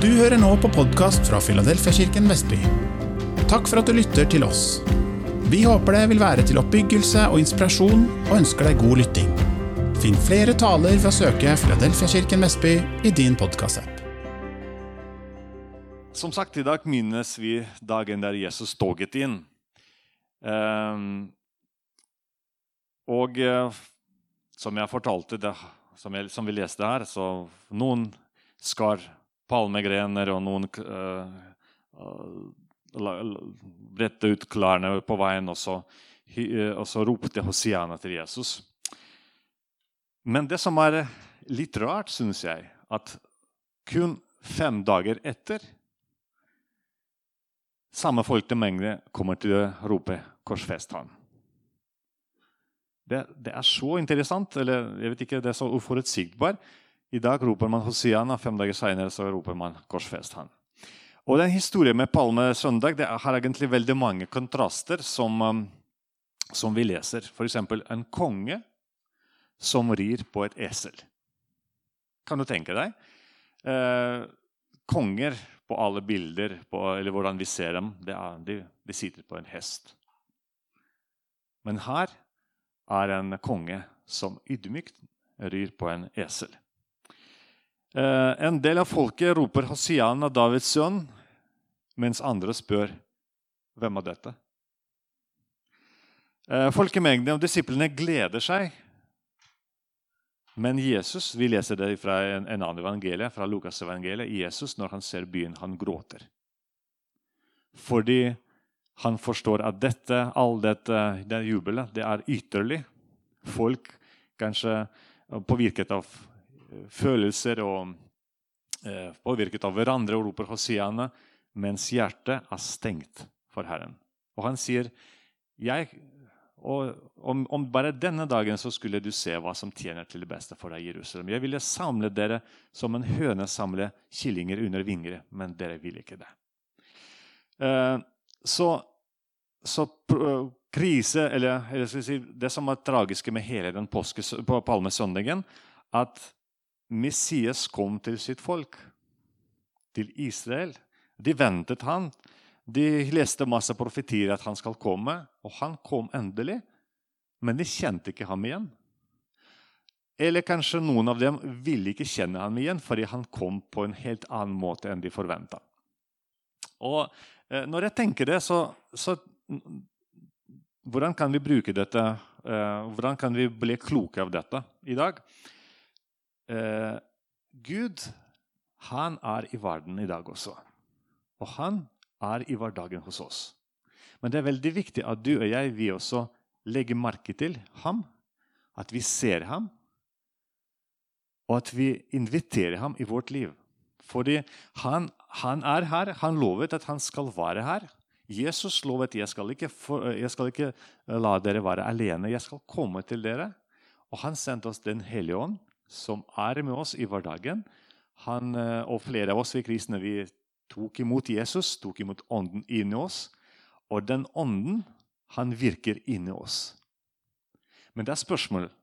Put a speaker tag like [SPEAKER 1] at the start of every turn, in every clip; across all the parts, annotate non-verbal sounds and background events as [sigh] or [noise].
[SPEAKER 1] Du hører nå på podkast fra Filadelfiakirken Vestby. Takk for at du lytter til oss. Vi håper det vil være til oppbyggelse og inspirasjon, og ønsker deg god lytting. Finn flere taler ved å søke Filadelfiakirken Vestby i din podkastapp.
[SPEAKER 2] Som sagt, i dag minnes vi dagen der Jesus toget inn. Ehm, og eh, som jeg fortalte, det, som, jeg, som vi leste her, så noen skar palmegrener, og noen uh, uh, ut klærne på veien, og så, uh, og så ropte Hosiana til Jesus. Men det som er litt rart, syns jeg, at kun fem dager etter samme folkemengde kommer til å rope 'korsfest ham'. Det, det, er så interessant, eller jeg vet ikke, det er så uforutsigbart. I dag roper man Hosiana, fem dager senere så roper man 'korsfest han'. Og den Historien med palmesøndag det har egentlig veldig mange kontraster som, um, som vi leser. F.eks. en konge som rir på et esel. Kan du tenke deg? Eh, konger på alle bilder, på, eller hvordan vi ser dem, er, de, de sitter på en hest. Men her er en konge som ydmykt rir på en esel. Eh, en del av folket roper 'Hosiana, Davids sønn', mens andre spør 'Hvem er dette?' Eh, folkemengden og disiplene gleder seg. Men Jesus vi leser det fra en, en annen evangelie, fra Lukas evangeliet, Jesus, når han ser byen, han gråter. Fordi han forstår at dette, all dette det jubelet det er ytterlig. Folk kanskje påvirket av følelser og eh, påvirket av hverandre og roper Hosiana, mens hjertet er stengt for Herren. Og han sier, om, om, bare denne dagen så skulle du se hva som tjener til det beste for deg Jerusalem. Jeg ville samle dere som en høne samler killinger under vinger, men dere vil ikke det. Eh, så, så krise, eller, eller si, det som er tragiske med hele den påske, på palmesøndagen, at Messias kom til sitt folk, til Israel. De ventet han. De leste masse profetier at han skal komme, og han kom endelig. Men de kjente ikke ham igjen. Eller kanskje noen av dem ville ikke kjenne ham igjen fordi han kom på en helt annen måte enn de forventa. Eh, når jeg tenker det, så, så, Hvordan kan vi bruke dette? Eh, hvordan kan vi bli kloke av dette i dag? Eh, Gud han er i verden i dag også. Og han er i hverdagen hos oss. Men det er veldig viktig at du og jeg vi også legger merke til ham. At vi ser ham, og at vi inviterer ham i vårt liv. Fordi han, han er her. Han lovet at han skal være her. Jesus lovet jeg skal ikke, jeg skal ikke la dere være alene. Jeg skal komme til dere. Og han sendte oss Den hellige ånd som er med oss i hverdagen. Han, eh, og flere av oss vi kristne vi tok imot Jesus, tok imot Ånden inni oss. Og den Ånden, han virker inni oss. Men det er spørsmålet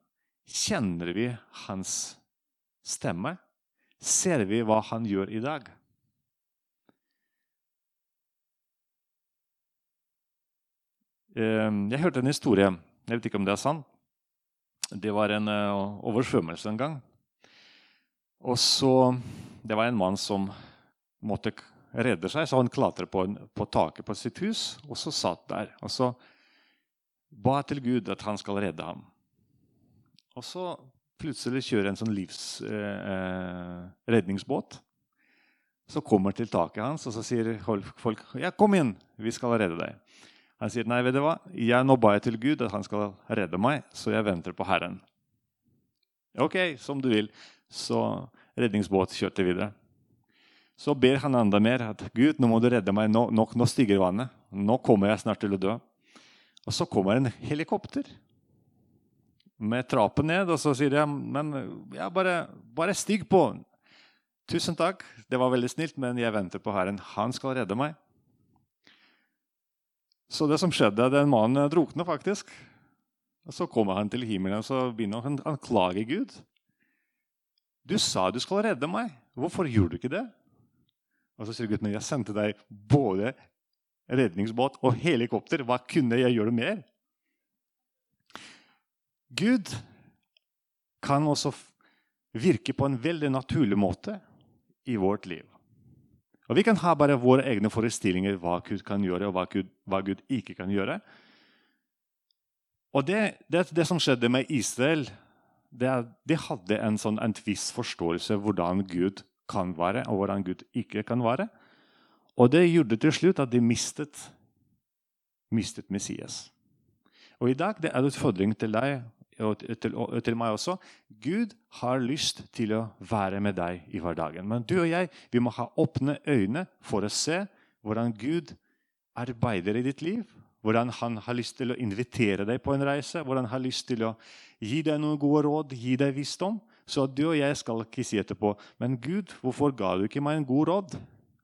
[SPEAKER 2] kjenner vi hans stemme. Ser vi hva han gjør i dag? Eh, jeg hørte en historie. Jeg vet ikke om det er sant. Det var en uh, oversvømmelse en gang. Og så, Det var en mann som måtte redde seg, så han klatret på, på, taket på sitt hus og så satt der. Og så ba til Gud at han skal redde ham. Og så plutselig kjører en sånn livsredningsbåt. Eh, så kommer til taket hans, og så sier folk ja, 'Kom inn, vi skal redde deg'. Han sier nei, vet du hva? Jeg nå ba jeg til Gud at han skal redde meg, så jeg venter på Herren. Ok, som du vil. Så redningsbåt kjørte videre. Så ber han enda mer at Gud, nå må du redde meg. Nå, nå, nå stiger vannet. Nå kommer jeg snart til å dø. Og så kommer en helikopter med trappen ned, og så sier jeg men ja, bare, bare stig på. Tusen takk, det var veldig snilt, men jeg venter på Herren. Han skal redde meg. Så det som skjedde, den mannen drukna faktisk. Og Så kommer han til himmelen og så begynner han å klage Gud. Du sa du skulle redde meg. Hvorfor gjorde du ikke det? Og så sier Gud, men jeg sendte deg både redningsbåt og helikopter. Hva kunne jeg gjøre mer? Gud kan også virke på en veldig naturlig måte i vårt liv. Og Vi kan ha bare våre egne forestillinger hva Gud kan gjøre, og hva Gud, hva Gud ikke kan gjøre. Og det, det, det som skjedde med Israel, det, de hadde en, sånn, en viss forståelse hvordan Gud kan være, og hvordan Gud ikke kan være. Og det gjorde til slutt at de mistet, mistet Messias. Og i dag det er det utfordring til deg og til, og til, meg også. Gud har lyst til å være med deg i hverdagen. Men du og jeg vi må ha åpne øyne for å se hvordan Gud arbeider i ditt liv. Hvordan han har lyst til å invitere deg på en reise, hvordan han har lyst til å gi deg noen gode råd, gi deg visdom. Så du og jeg skal ikke si etterpå Men Gud, hvorfor ga du ikke meg en god råd?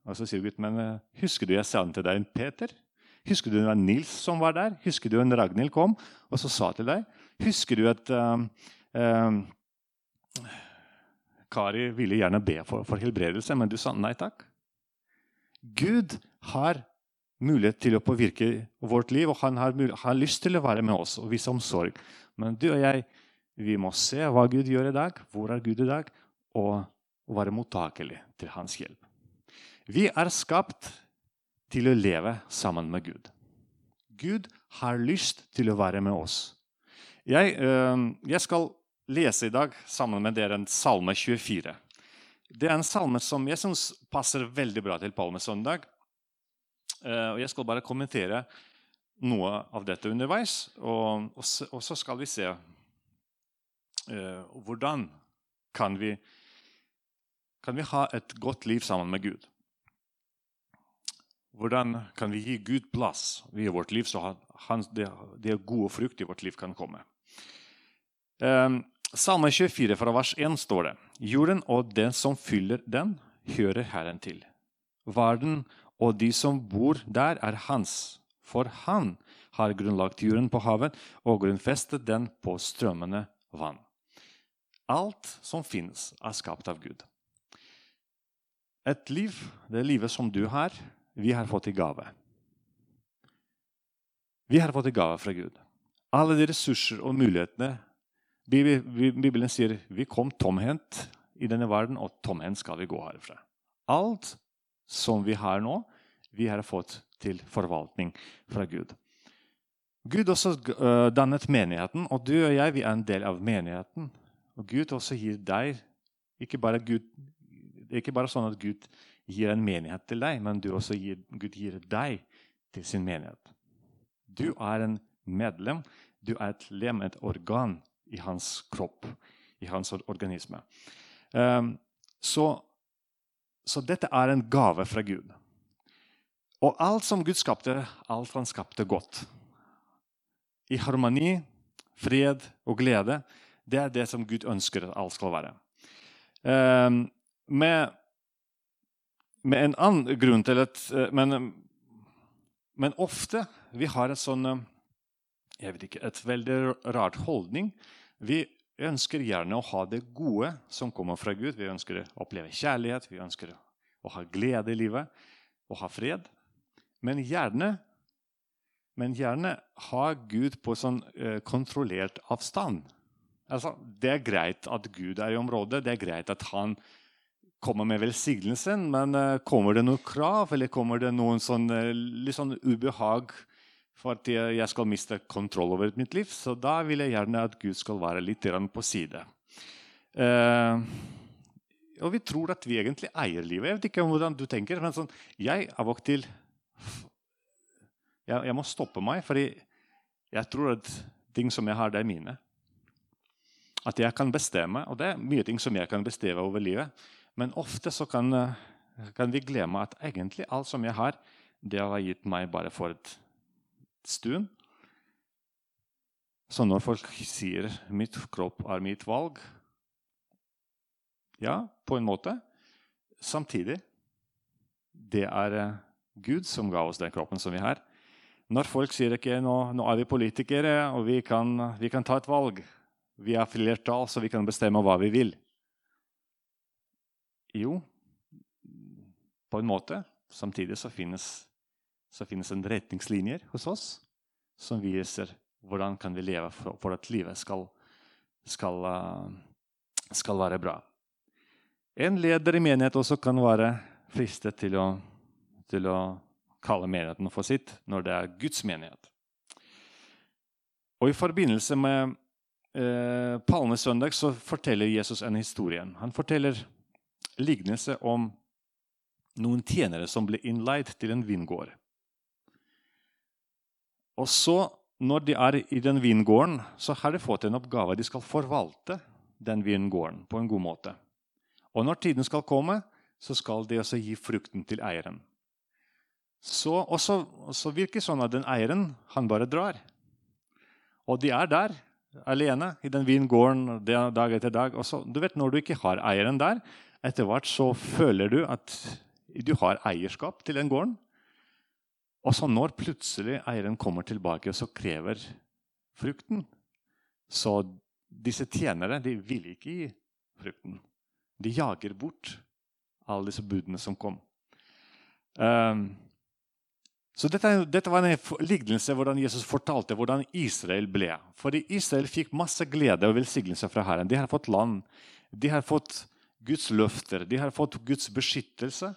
[SPEAKER 2] Og så sier Gud, men eh, husker du jeg sendte deg en Peter? Husker du det var Nils som var der? Husker du en Ragnhild kom og så sa til deg? Husker du at uh, uh, Kari ville gjerne be for, for, helbredelse, men du sa nei takk? Gud har mulighet til å påvirke vårt liv, og han har, har lyst til å være med oss og vise omsorg. Men du og jeg vi må se hva Gud gjør i dag, hvor er Gud i dag, og være mottakelig til hans hjelp. Vi er skapt til å leve sammen med Gud. Gud har lyst til å være med oss. Jeg, øh, jeg skal lese i dag sammen med dere en salme 24. Det er en salme som jeg syns passer veldig bra til palmesøndag. Uh, jeg skal bare kommentere noe av dette underveis, og, og, og så skal vi se uh, hvordan kan vi, kan vi ha et godt liv sammen med Gud. Hvordan kan vi gi Gud plass i vårt liv, så han, det, det gode frukt i vårt liv kan komme? Um, Salme 24 fra vers 1 står det Jorden og den som fyller den, hører Herren til. Verden og de som bor der, er hans. For han har grunnlagt jorden på havet og grunnfestet den på strømmende vann. Alt som finnes, er skapt av Gud. Et liv, det livet som du har, vi har fått i gave. Vi har fått i gave fra Gud. Alle de ressurser og mulighetene Bibelen sier vi kom tomhendt i denne verden, og tomhendt skal vi gå herfra. Alt som vi har nå, vi har fått til forvaltning fra Gud. Gud også uh, dannet menigheten, og du og jeg vi er en del av menigheten. Og Gud også gir deg ikke bare Gud, ikke bare sånn at Gud gir en menighet til deg, men også gir, Gud gir deg til sin menighet. Du er en medlem. Du er et lem, et organ i hans kropp, i hans organisme. Um, så, så, dette er en gave fra Gud. Og alt som Gud skapte, alt han skapte godt. I harmoni, fred og glede. Det er det som Gud ønsker at alt skal være. Um, med med en annen grunn til at eh, Men, men ofte vi har et sånn eh, jeg vet ikke, et veldig rart holdning. Vi ønsker gjerne å ha det gode som kommer fra Gud. Vi ønsker å oppleve kjærlighet, vi ønsker å ha glede i livet og ha fred. Men gjerne, men gjerne ha Gud på sånn uh, kontrollert avstand. Altså, det er greit at Gud er i området, det er greit at han kommer med velsignelsen, men uh, kommer det noen krav, eller kommer det noen sånn, uh, litt sånn ubehag for at jeg skal miste kontroll over mitt liv? Så da vil jeg gjerne at Gud skal være litt på side. Uh, og vi tror at vi egentlig eier livet. Jeg vet ikke hvordan du tenker, men sånn, jeg av og til jeg, jeg, må stoppe meg, for jeg tror at ting som jeg har, det er mine. At jeg kan bestemme, og det er mye ting som jeg kan bestemme over livet. Men ofte så kan, eh, kan, vi glemme at egentlig alt som jeg har, det har gitt meg bare for et stund. Så når folk sier 'mitt kropp er mitt valg' Ja, på en måte. Samtidig det er eh, Gud som ga oss den kroppen som vi har. Når folk sier ikke nå, nå er vi politikere og vi kan, vi kan ta et valg Vi har flertall, så vi kan bestemme hva vi vil. Jo, på en måte. Samtidig så finnes, så finnes en retningslinjer hos oss som viser hvordan kan vi leve for, for at livet skal, skal, uh, skal være bra. En leder i menighet også kan være fristet til å, til å kalle menigheten for sitt når det er Guds menighet. Og I forbindelse med eh, palmesøndag så forteller Jesus en historie. Han forteller lignelse om noen tjenere som ble innleid til en vingård. Og så, når de er i den vingården, så har de fått en oppgave. De skal forvalte den vingården på en god måte. Og når tiden skal komme, så skal de også gi frukten til eieren. Så, og så, virker det sånn at den eieren han bare drar. Og de er der alene i den vingården dag etter dag. Så, du vet, Når du ikke har eieren der, etter hvert så føler du at du har eierskap til den gården. Og så når plutselig eieren kommer tilbake og så krever frukten Så disse tjenere de vil ikke gi frukten. De jager bort alle disse budene som kom. Um, så dette, dette, var en lignelse hvordan Jesus fortalte hvordan Israel ble. Fordi Israel fikk masse glede og velsignelse fra Herren. De har fått land, de har fått Guds løfter, de har fått Guds beskyttelse.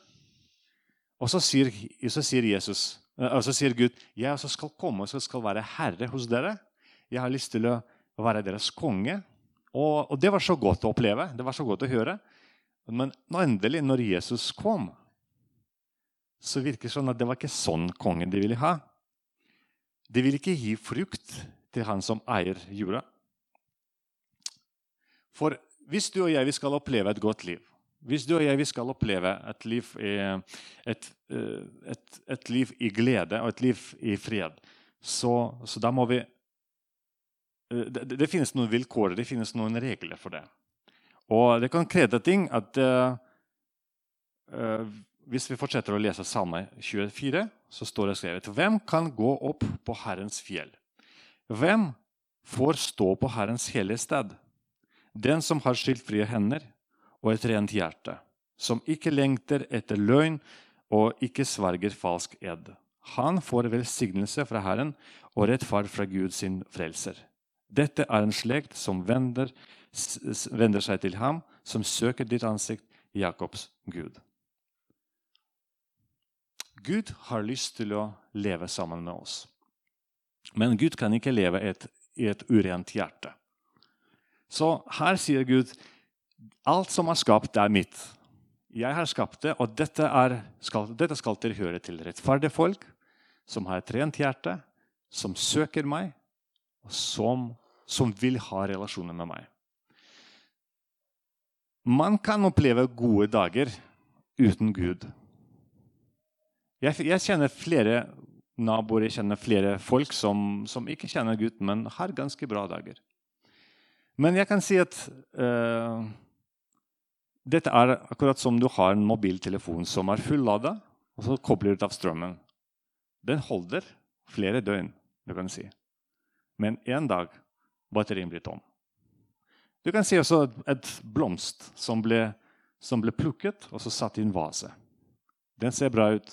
[SPEAKER 2] Og så sier, så sier, Jesus, og så sier Gud jeg også skal komme og skal være herre hos dere. Jeg har lyst til å være deres konge. Og, og det var så godt å oppleve. Det var så godt å høre. Men endelig, når Jesus kom så virker det sånn at det var ikke sånn kongen de ville ha. De ville ikke gi frukt til han som eier jorda. For hvis du og jeg skal oppleve et godt liv, hvis du og jeg skal oppleve et liv, i, et, eh, et, et liv i glede og et liv i fred, så, så da må vi eh, det, det, finnes noen vilkår, det finnes noen regler for det. Og det kan krede ting at uh, hvis vi fortsetter å lese Salme 24, så står det skrevet Hvem kan gå opp på Herrens fjell? Hvem får stå på Herrens hellige sted? Den som har skiltfrie hender og et rent hjerte, som ikke lengter etter løgn og ikke sverger falsk ed. Han får velsignelse fra Herren og rettferd fra Gud sin frelser. Dette er en slekt som vender, vender seg til ham, som søker ditt ansikt, Jakobs Gud. Gud har lyst til å leve sammen med oss. Men Gud kan ikke leve et, i et urent hjerte. Så her sier Gud alt som er skapt, er mitt. Jeg har skapt det, og dette, er, skal, dette skal tilhøre til rettferdige folk som har et rent hjerte, som søker meg, og som, som vil ha relasjoner med meg. Man kan oppleve gode dager uten Gud. Jeg, jeg, kjenner flere naboer, jeg kjenner flere folk som, som, ikke kjenner Gud, men har ganske bra dager. Men jeg kan si at uh, dette er akkurat som du har en mobiltelefon som er fullada, og så kobler du av strømmen. Den holder flere døgn, du kan si. Men en dag batterien blir tom. Du kan si også et blomst som ble, som ble plukket og så satt i en vase. Den ser bra ut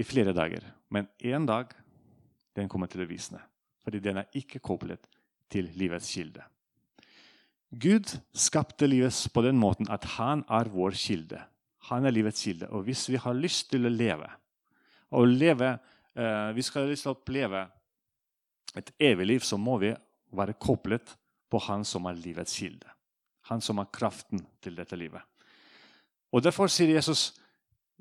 [SPEAKER 2] i flere dager. Men en dag den kommer til å visne. Fordi den er ikke koblet til livets kilde. Gud skapte livet på den måten at han er vår kilde. Han er livets kilde. Og hvis vi har lyst til å leve, og leve eh, vi skal lyst til å oppleve et evig liv, så må vi være koblet på Han som er livets kilde. Han som har kraften til dette livet. Og Derfor sier Jesus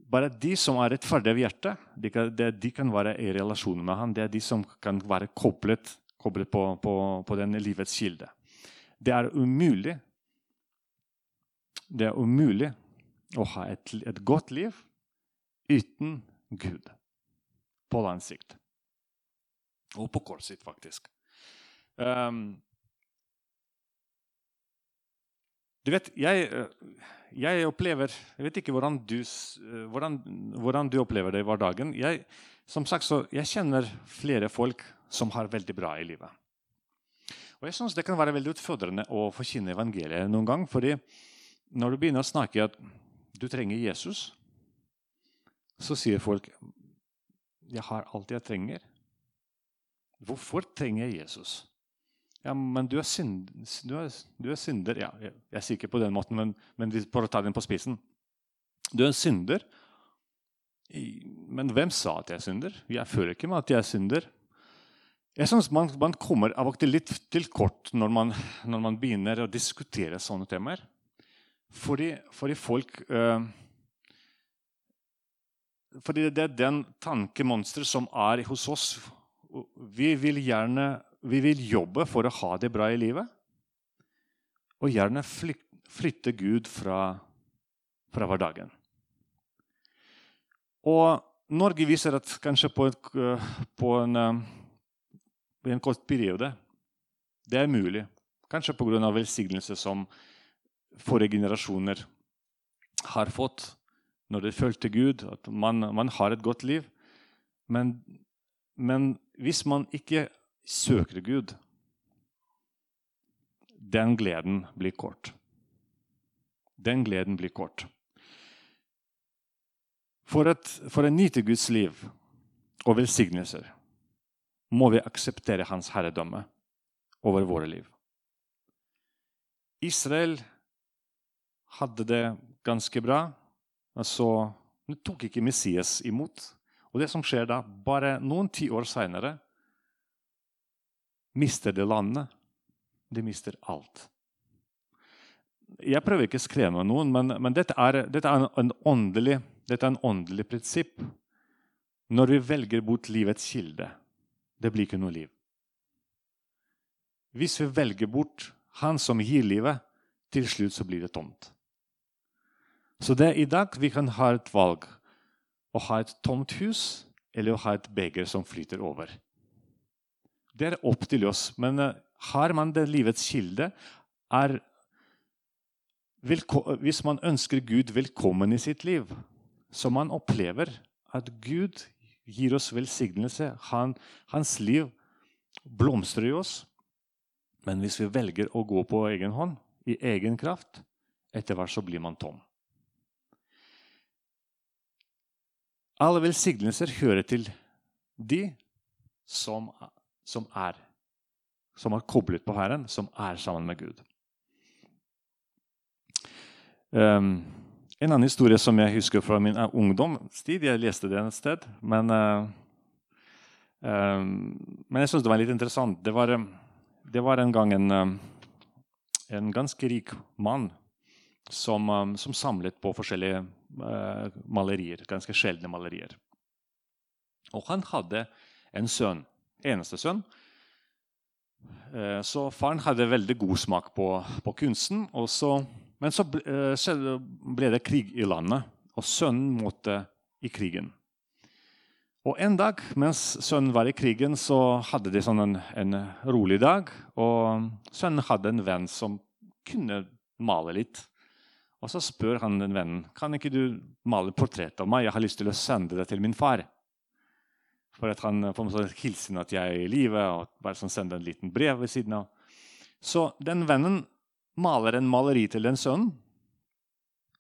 [SPEAKER 2] bare de som er rettferdige av hjertet, de kan, de kan, være i relasjon med ham. Det er de som kan være koblet, koblet på, på, på denne livets kilde. Det er umulig Det er umulig å ha et, et godt liv uten Gud på lang sikt. Og på kort sikt, faktisk. Um, du vet, jeg jeg opplever Jeg vet ikke hvordan du, eh, hvordan, hvordan du opplever det i hverdagen. Jeg, som sagt, så, jeg kjenner flere folk som har veldig bra i livet. Og jeg synes Det kan være veldig utfordrende å forkynne evangeliet noen gang. fordi når du begynner å snakke at du trenger Jesus, så sier folk jeg har alt jeg trenger. Hvorfor trenger jeg Jesus? Ja, men du er, synd, du er, du er synder. Ja, jeg, sier ikke på den måten, men, men for å ta den på spissen. Du er en synder. Men hvem sa at jeg er synder? Jeg føler ikke med at jeg er synder. Jeg synes man, man kommer av og til litt til kort når man, når man begynner å diskutere sånne temaer. Fordi, fordi folk øh, Fordi det er den tankemonsteret som er hos oss. Vi vil gjerne vi vil jobbe for å ha det bra i livet. Og gjerne flytte Gud fra, fra hverdagen. Og Norge viser at kanskje på, et, på en, på en kort periode det er mulig. Kanskje pga. velsignelse som forrige generasjoner har fått når de følte Gud, at man, man har et godt liv. Men, men, hvis man ikke søker Gud, den gleden blir kort. Den gleden blir kort. For, et, for å nyte Guds liv og velsignelser må vi akseptere Hans herredømme over våre liv. Israel hadde det ganske bra. Altså, Nå tok ikke Messias imot. Og det som skjer da, bare noen tiår seinere, mister det landet. De mister alt. Jeg prøver ikke å skremme noen, men, men dette, er, dette, er åndelig, dette er en åndelig prinsipp. Når vi velger bort livets kilde, det blir ikke noe liv. Hvis vi velger bort Han som gir livet, til slutt så blir det tomt. Så det er i dag vi kan ha et valg. Å ha et tomt hus eller å ha et beger som flyter over. Det er opp til oss. Men uh, har man det livets kilde, er Hvis man ønsker Gud velkommen i sitt liv, så man opplever at Gud gir oss velsignelse, Han, hans liv blomstrer i oss. Men hvis vi velger å gå på egen hånd, i egen kraft, etter hvert så blir man tom. Alle velsignelser hører til de som som er som er koblet på Herren, som er sammen med Gud. Um, en annen historie som jeg husker fra min ungdomstid Jeg leste det et sted. Men, uh, um, men jeg syns det var litt interessant. Det var, det var en gang en, en, ganske rik mann som, som samlet på forskjellige uh, malerier. Ganske sjeldne malerier. Og han hadde en sønn eneste sønn. Eh, så faren hadde veldig god smak på, på kunsten. Så, men så eh, ble det krig i landet, og sønnen måtte i krigen. Og En dag mens sønnen var i krigen, så hadde de sånn en, en, rolig dag. Og sønnen hadde en venn som kunne male litt. Og Så spør han den vennen kan ikke du male portrett av meg. Jeg har lyst til å sende det til min far. For at han får en hilsen at jeg er i live, og bare sånn sender en liten brev ved siden av. Så den vennen maler en maleri til en sønn.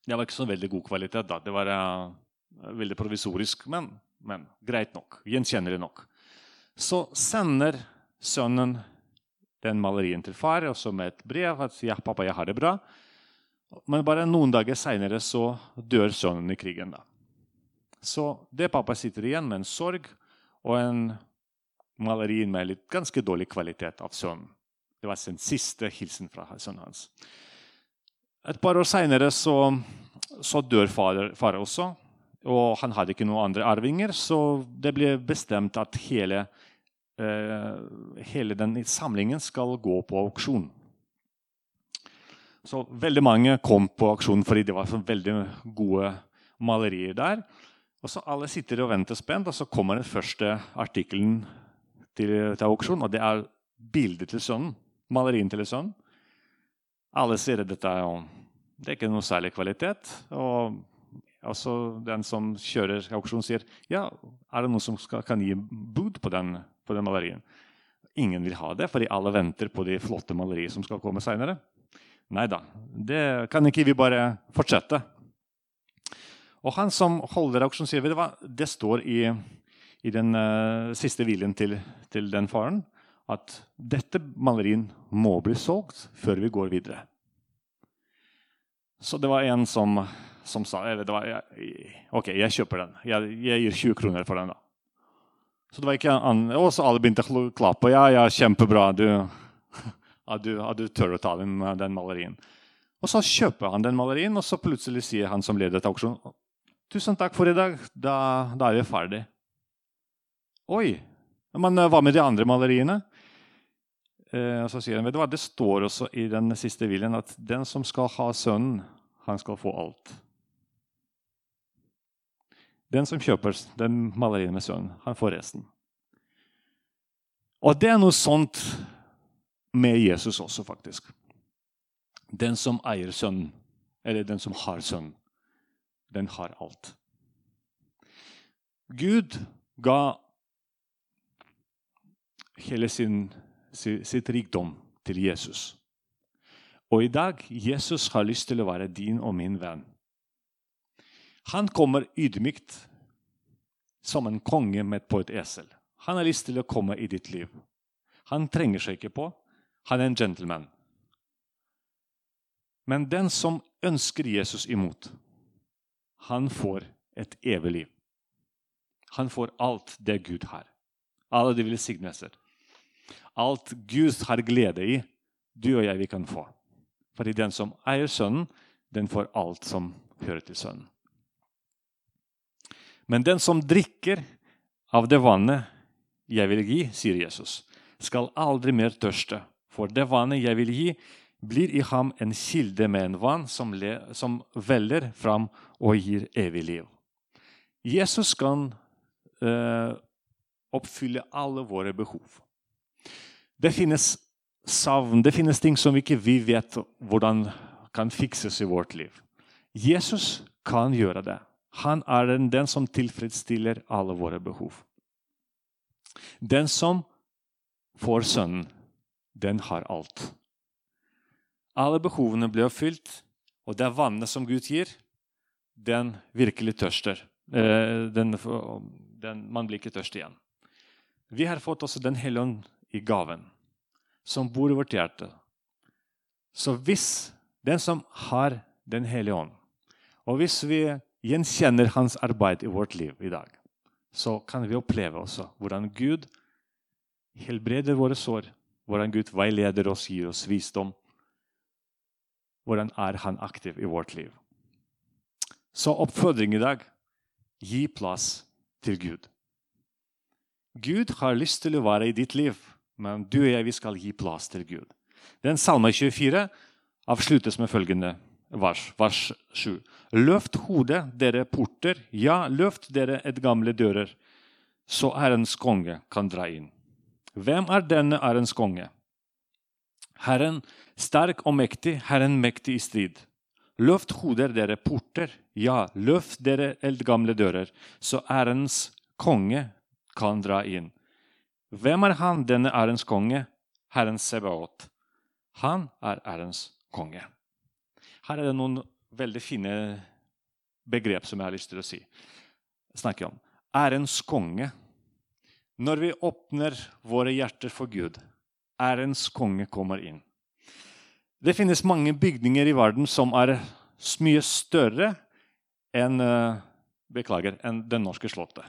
[SPEAKER 2] Det var ikke så veldig god kvalitet. da. Det var uh, veldig provisorisk, men, men, greit nok. Gjenkjennelig nok. Så sender sønnen den malerien til far, og så med et brev at ja, pappa, jeg har det bra. Men bare noen dager seinere dør sønnen i krigen. da. Så det pappa sitter igjen med en sorg og en maleri med litt ganske dårlig kvalitet av sønnen. Det var sin siste hilsen fra sønnen hans. Et par år seinere så, så, dør far, far, også. Og han hadde ikke noen andre arvinger, så det ble bestemt at hele, eh, hele den samlingen skal gå på auksjon. Så veldig mange kom på auksjon fordi det var så veldig gode malerier der. Og så Alle sitter og venter spent, og så kommer den første artikkelen til, til auksjon. Og det er bildet til sønnen. Malerien til sønn. Alle sier at dette er, det er ikke noe særlig kvalitet. Og også den som kjører auksjon, sier ja, er det noen som skal, kan gi bud på den, på den malerien. Ingen vil ha det, fordi alle venter på de flotte maleriene som skal komme seinere. Nei da, det kan ikke vi bare fortsette. Og han som holder auksjonen, sier du det står i, i den uh, siste hvilen til, til, den faren at dette malerien må bli solgt før vi går videre. Så det var en som, som sa hva, jeg, OK, jeg kjøper den. Jeg, jeg, gir 20 kroner for den. da. Så det var ikke an, Og så alle begynte å klappe. Ja, ja, kjempebra. Du, at, du, at du tør å ta den, den malerien. Og så kjøper han den malerien, og så plutselig sier han som leder til auksjonen Tusen takk for i dag. Da, da er vi ferdig. Oi! Men eh, hva med de andre maleriene? Eh, så sier han, vet du hva, Det står også i den siste viljen at den som skal ha sønnen, han skal få alt. Den som kjøper den maleriet med sønnen, han får resten. Og det er noe sånt med Jesus også, faktisk. Den som eier sønnen, eller den som har sønnen, den har alt. Gud ga hele sin, sitt rikdom til Jesus. Og i dag Jesus har lyst til å være din og min venn. Han kommer ydmykt som en konge med på et esel. Han har lyst til å komme i ditt liv. Han trenger seg ikke på. Han er en gentleman. Men den som ønsker Jesus imot, han får et evig liv. Han får alt det Gud har. Alle de velsignelser. Alt Gud har glede i, du og jeg vi kan få. Fordi den som eier Sønnen, den får alt som hører til Sønnen. Men den som drikker av det vannet jeg vil gi, sier Jesus, skal aldri mer tørste. For det vannet jeg vil gi, blir i ham en kilde med en vann som, le, som veller fram og gir evig liv. Jesus kan uh, oppfylle alle våre behov. Det finnes savn, det finnes ting som ikke vi vet hvordan kan fikses i vårt liv. Jesus kan gjøre det. Han er den, den som tilfredsstiller alle våre behov. Den som får Sønnen, den har alt. Alle behovene blir oppfylt, og det vannet som Gud gir, den virkelig tørster. Eh, den, den, man blir ikke tørst igjen. Vi har fått også Den hellige ånd i gaven, som bor i vårt hjerte. Så hvis den som har Den hellige ånd, og hvis vi gjenkjenner hans arbeid i vårt liv i dag, så kan vi oppleve også hvordan Gud helbreder våre sår, hvordan Gud veileder oss, gir oss visdom, hvordan er han aktiv i vårt liv? Så oppfordring i dag gi plass til Gud. Gud har lyst til å være i ditt liv, men du og jeg vi skal gi plass til Gud. Den Salme 24 avsluttes med følgende vers, vers 7. Løft hodet, dere porter, ja, løft dere et gamle dører, så Ærens konge kan dra inn. Hvem er denne Ærens konge? Herren sterk og mektig, Herren mektig i strid. Løft hoder, dere porter, ja, løft dere eldgamle dører, så ærens konge kan dra inn. Hvem er han, denne ærens konge? Herren Sebaot. Han er ærens konge. Her er det noen veldig fine begrep som jeg har lyst til å si. snakke om. Ærens konge. Når vi åpner våre hjerter for Gud, ærens konge kommer inn. Det finnes mange bygninger i verden som er mye større enn eh, beklager, enn det norske slottet.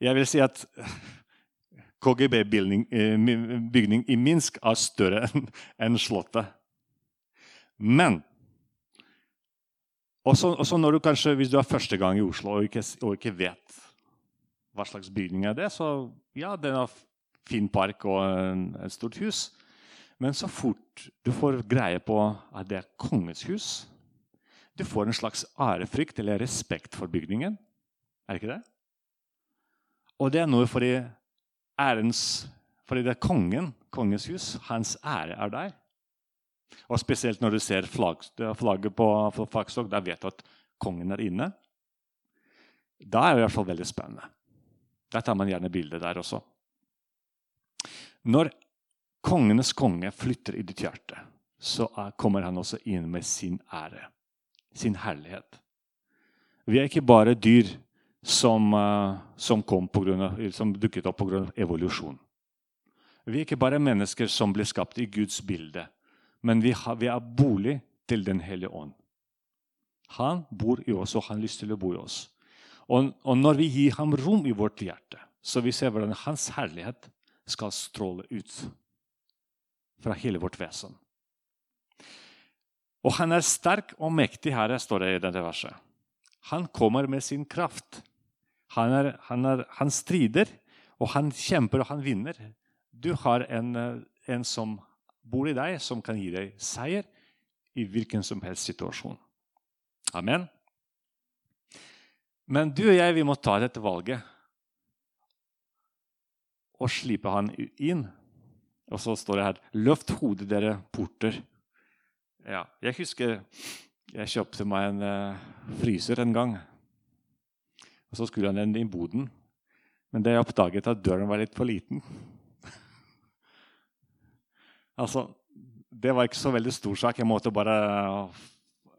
[SPEAKER 2] Jeg vil si at KGB-bygning eh, i Minsk er større [laughs] enn Slottet. Men også, også, når du kanskje, hvis du er første gang i Oslo og ikke, og ikke vet hva slags bygning er det, så ja, den er fin park og en, et stort hus. Men så fort du får greie på at det er kongens hus, du får en slags ærefrykt eller respekt for bygningen. Er det ikke det? Og det er noe fordi ærens Fordi det er kongen, kongens hus. Hans ære er der. Og spesielt når du ser flagg, flagget på flaggstokk, da vet du at kongen er inne. Da er det i hvert fall veldig spennende. Der tar man gjerne bilde der også. Når kongenes konge flytter i ditt hjerte, så kommer han også inn med sin ære, sin herlighet. Vi er ikke bare dyr som, uh, som, grunn som dukket opp pga. evolusjon. Vi er ikke bare mennesker som blir skapt i Guds bilde, men vi, har, vi er bolig til Den hellige ånd. Han bor i oss, og han har lyst til å bo i oss. Og, og når vi gir ham rom i vårt hjerte, så vi ser hvordan hans herlighet skal stråle ut fra hele vårt vesen. Og han er sterk og mektig, her står det i dette verset. Han kommer med sin kraft. Han, er, han, er, han strider, og han kjemper, og han vinner. Du har en, en som bor i deg, som kan gi deg seier i hvilken som helst situasjon. Amen. Men du og jeg vi må ta dette valget og slipe han inn. Og så står det her 'Løft hodet, dere porter'. Ja, jeg husker jeg kjøpte meg en uh, fryser en gang. Og Så skulle han den i boden. Men det jeg oppdaget at døren var litt for liten. [laughs] altså, Det var ikke så veldig stor sak. Jeg måtte bare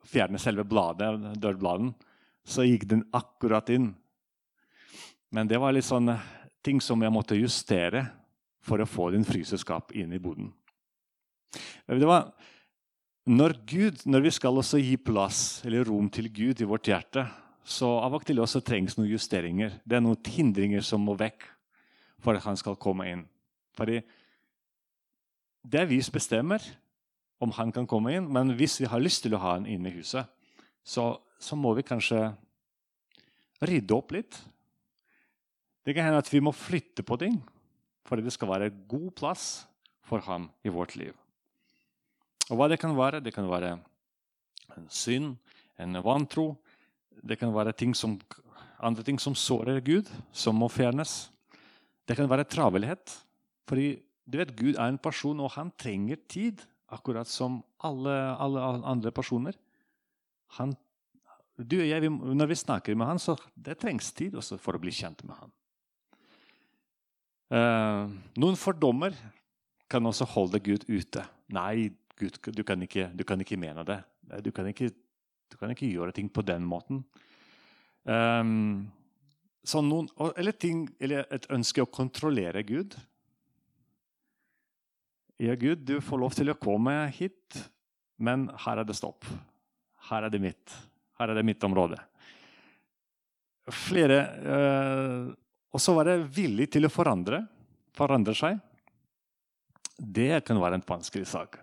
[SPEAKER 2] fjerne selve bladet, dørbladen. Så gikk den akkurat inn. Men det var litt sånn eh, ting som jeg måtte justere for å få din fryseskap inn i boden. Det var når, Gud, når vi skal også gi plass eller rom til Gud i vårt hjerte, så av og til også trengs noen justeringer. Det er noen hindringer som må vekk for at han skal komme inn. Fordi det er vi som bestemmer om han kan komme inn, men hvis vi har lyst til å ha han inne i huset, så, så må vi kanskje rydde opp litt. Det kan hende at vi må flytte på ting for det skal være god plass for ham i vårt liv. Og hva det kan være? Det kan være en synd, en vantro. Det kan være ting som, andre ting som sårer Gud, som må fjernes. Det kan være travelhet. Fordi du vet, Gud er en person, og han trenger tid. Akkurat som alle, alle andre personer. Han, du og jeg, når vi snakker med han, så det trengs tid for å bli kjent med han. Uh, noen fordommer kan også holde Gud ute. Nei, Gud, du, kan ikke, du, kan ikke, mene det. Du kan ikke, du kan ikke, gjøre ting på den måten. Um, noen, eller, ting, eller, et ønske å kontrollere Gud. Ja, Gud, du får lov til å komme hit, men her er det stopp. Her er det mitt. Her er det mitt område. Flere uh, og så være villig til å forandre, forandre seg. Det kan være en vanskelig sak.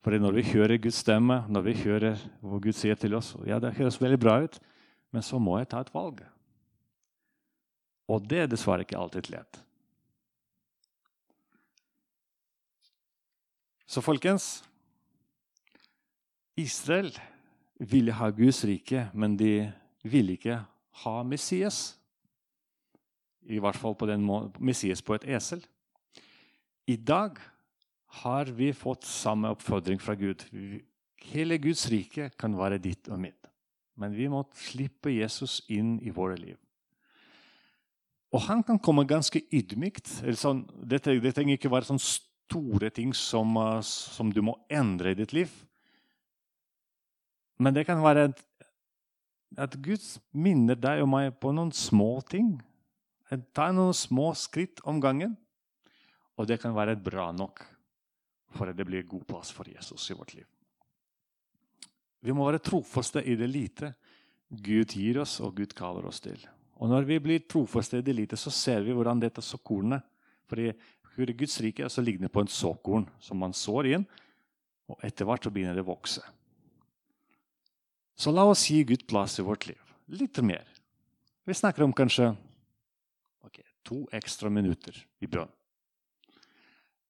[SPEAKER 2] For når vi hører Guds stemme, når vi hører hva Gud sier til oss, ja, det høres veldig bra ut, men så må jeg ta et valg. Og det er dessverre ikke alltid lett. Så folkens Israel ville ha Guds rike, men de ville ikke ha Messias. I hvert fall på den Messias på et esel. I dag har vi fått samme oppfordring fra Gud. Hele Guds rike kan være ditt og mitt. Men vi må slippe Jesus inn i våre liv. Og han kan komme ganske ydmykt. Sånn, det, det, trenger ikke være sånne store ting som, uh, som, du må endre i ditt liv. Men det kan være at, at Gud minner deg og meg på noen små ting Ta noen små skritt om gangen, og det kan være bra nok for at det blir god plass for Jesus i vårt liv. Vi må være trofaste i det lite Gud gir oss og Gud kaller oss til. Og Når vi blir trofaste i det lite, så ser vi hvordan dette såkornet fordi Guds rike så ligner det på en såkorn som man sår inn, og etter hvert så begynner det å vokse. Så la oss gi Gud plass i vårt liv. Litt mer. Vi snakker om kanskje to ekstra minutter i bønn.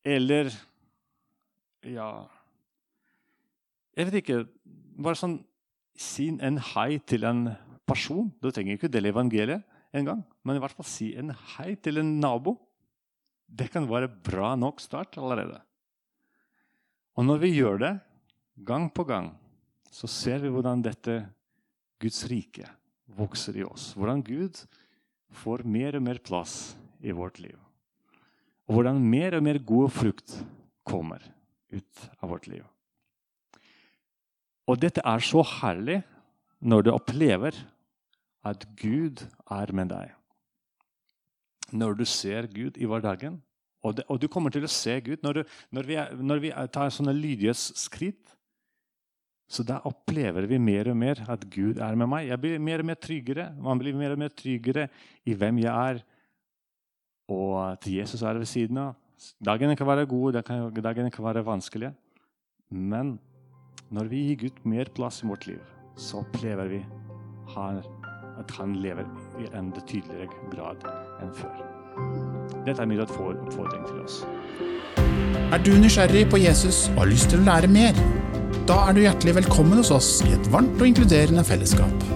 [SPEAKER 2] Eller ja Jeg vet ikke Bare sånn Si en hei til en person. Du trenger ikke dele evangeliet engang, men i hvert fall si en hei til en nabo. Det kan være bra nok start allerede. Og når vi gjør det gang på gang, så ser vi hvordan dette Guds rike vokser i oss. Hvordan Gud får mer og mer plass i vårt liv. Og hvordan mer og mer god frukt kommer ut av vårt liv. Og dette er så herlig når du opplever at Gud er med deg. Når du ser Gud i hverdagen, og, det, og du kommer til å se Gud når, du, når, vi, er, når vi, tar sånne lydighetsskritt, så da opplever vi mer og mer at Gud er med meg. Jeg blir mer og mer tryggere. Man blir mer og mer tryggere i hvem jeg er, og at Jesus er ved siden av. Dagene kan være gode, dagene kan være vanskelige. Men når vi gir Gud mer plass i vårt liv, så opplever vi at han lever i enda tydeligere grad enn før. Dette er min oppfordring til oss.
[SPEAKER 1] Er du nysgjerrig på Jesus og har lyst til å lære mer? Da er du hjertelig velkommen hos oss i et varmt og inkluderende fellesskap.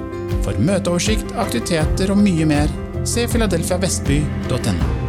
[SPEAKER 1] For møteoversikt, aktiviteter og mye mer, se filadelfiavestby.no.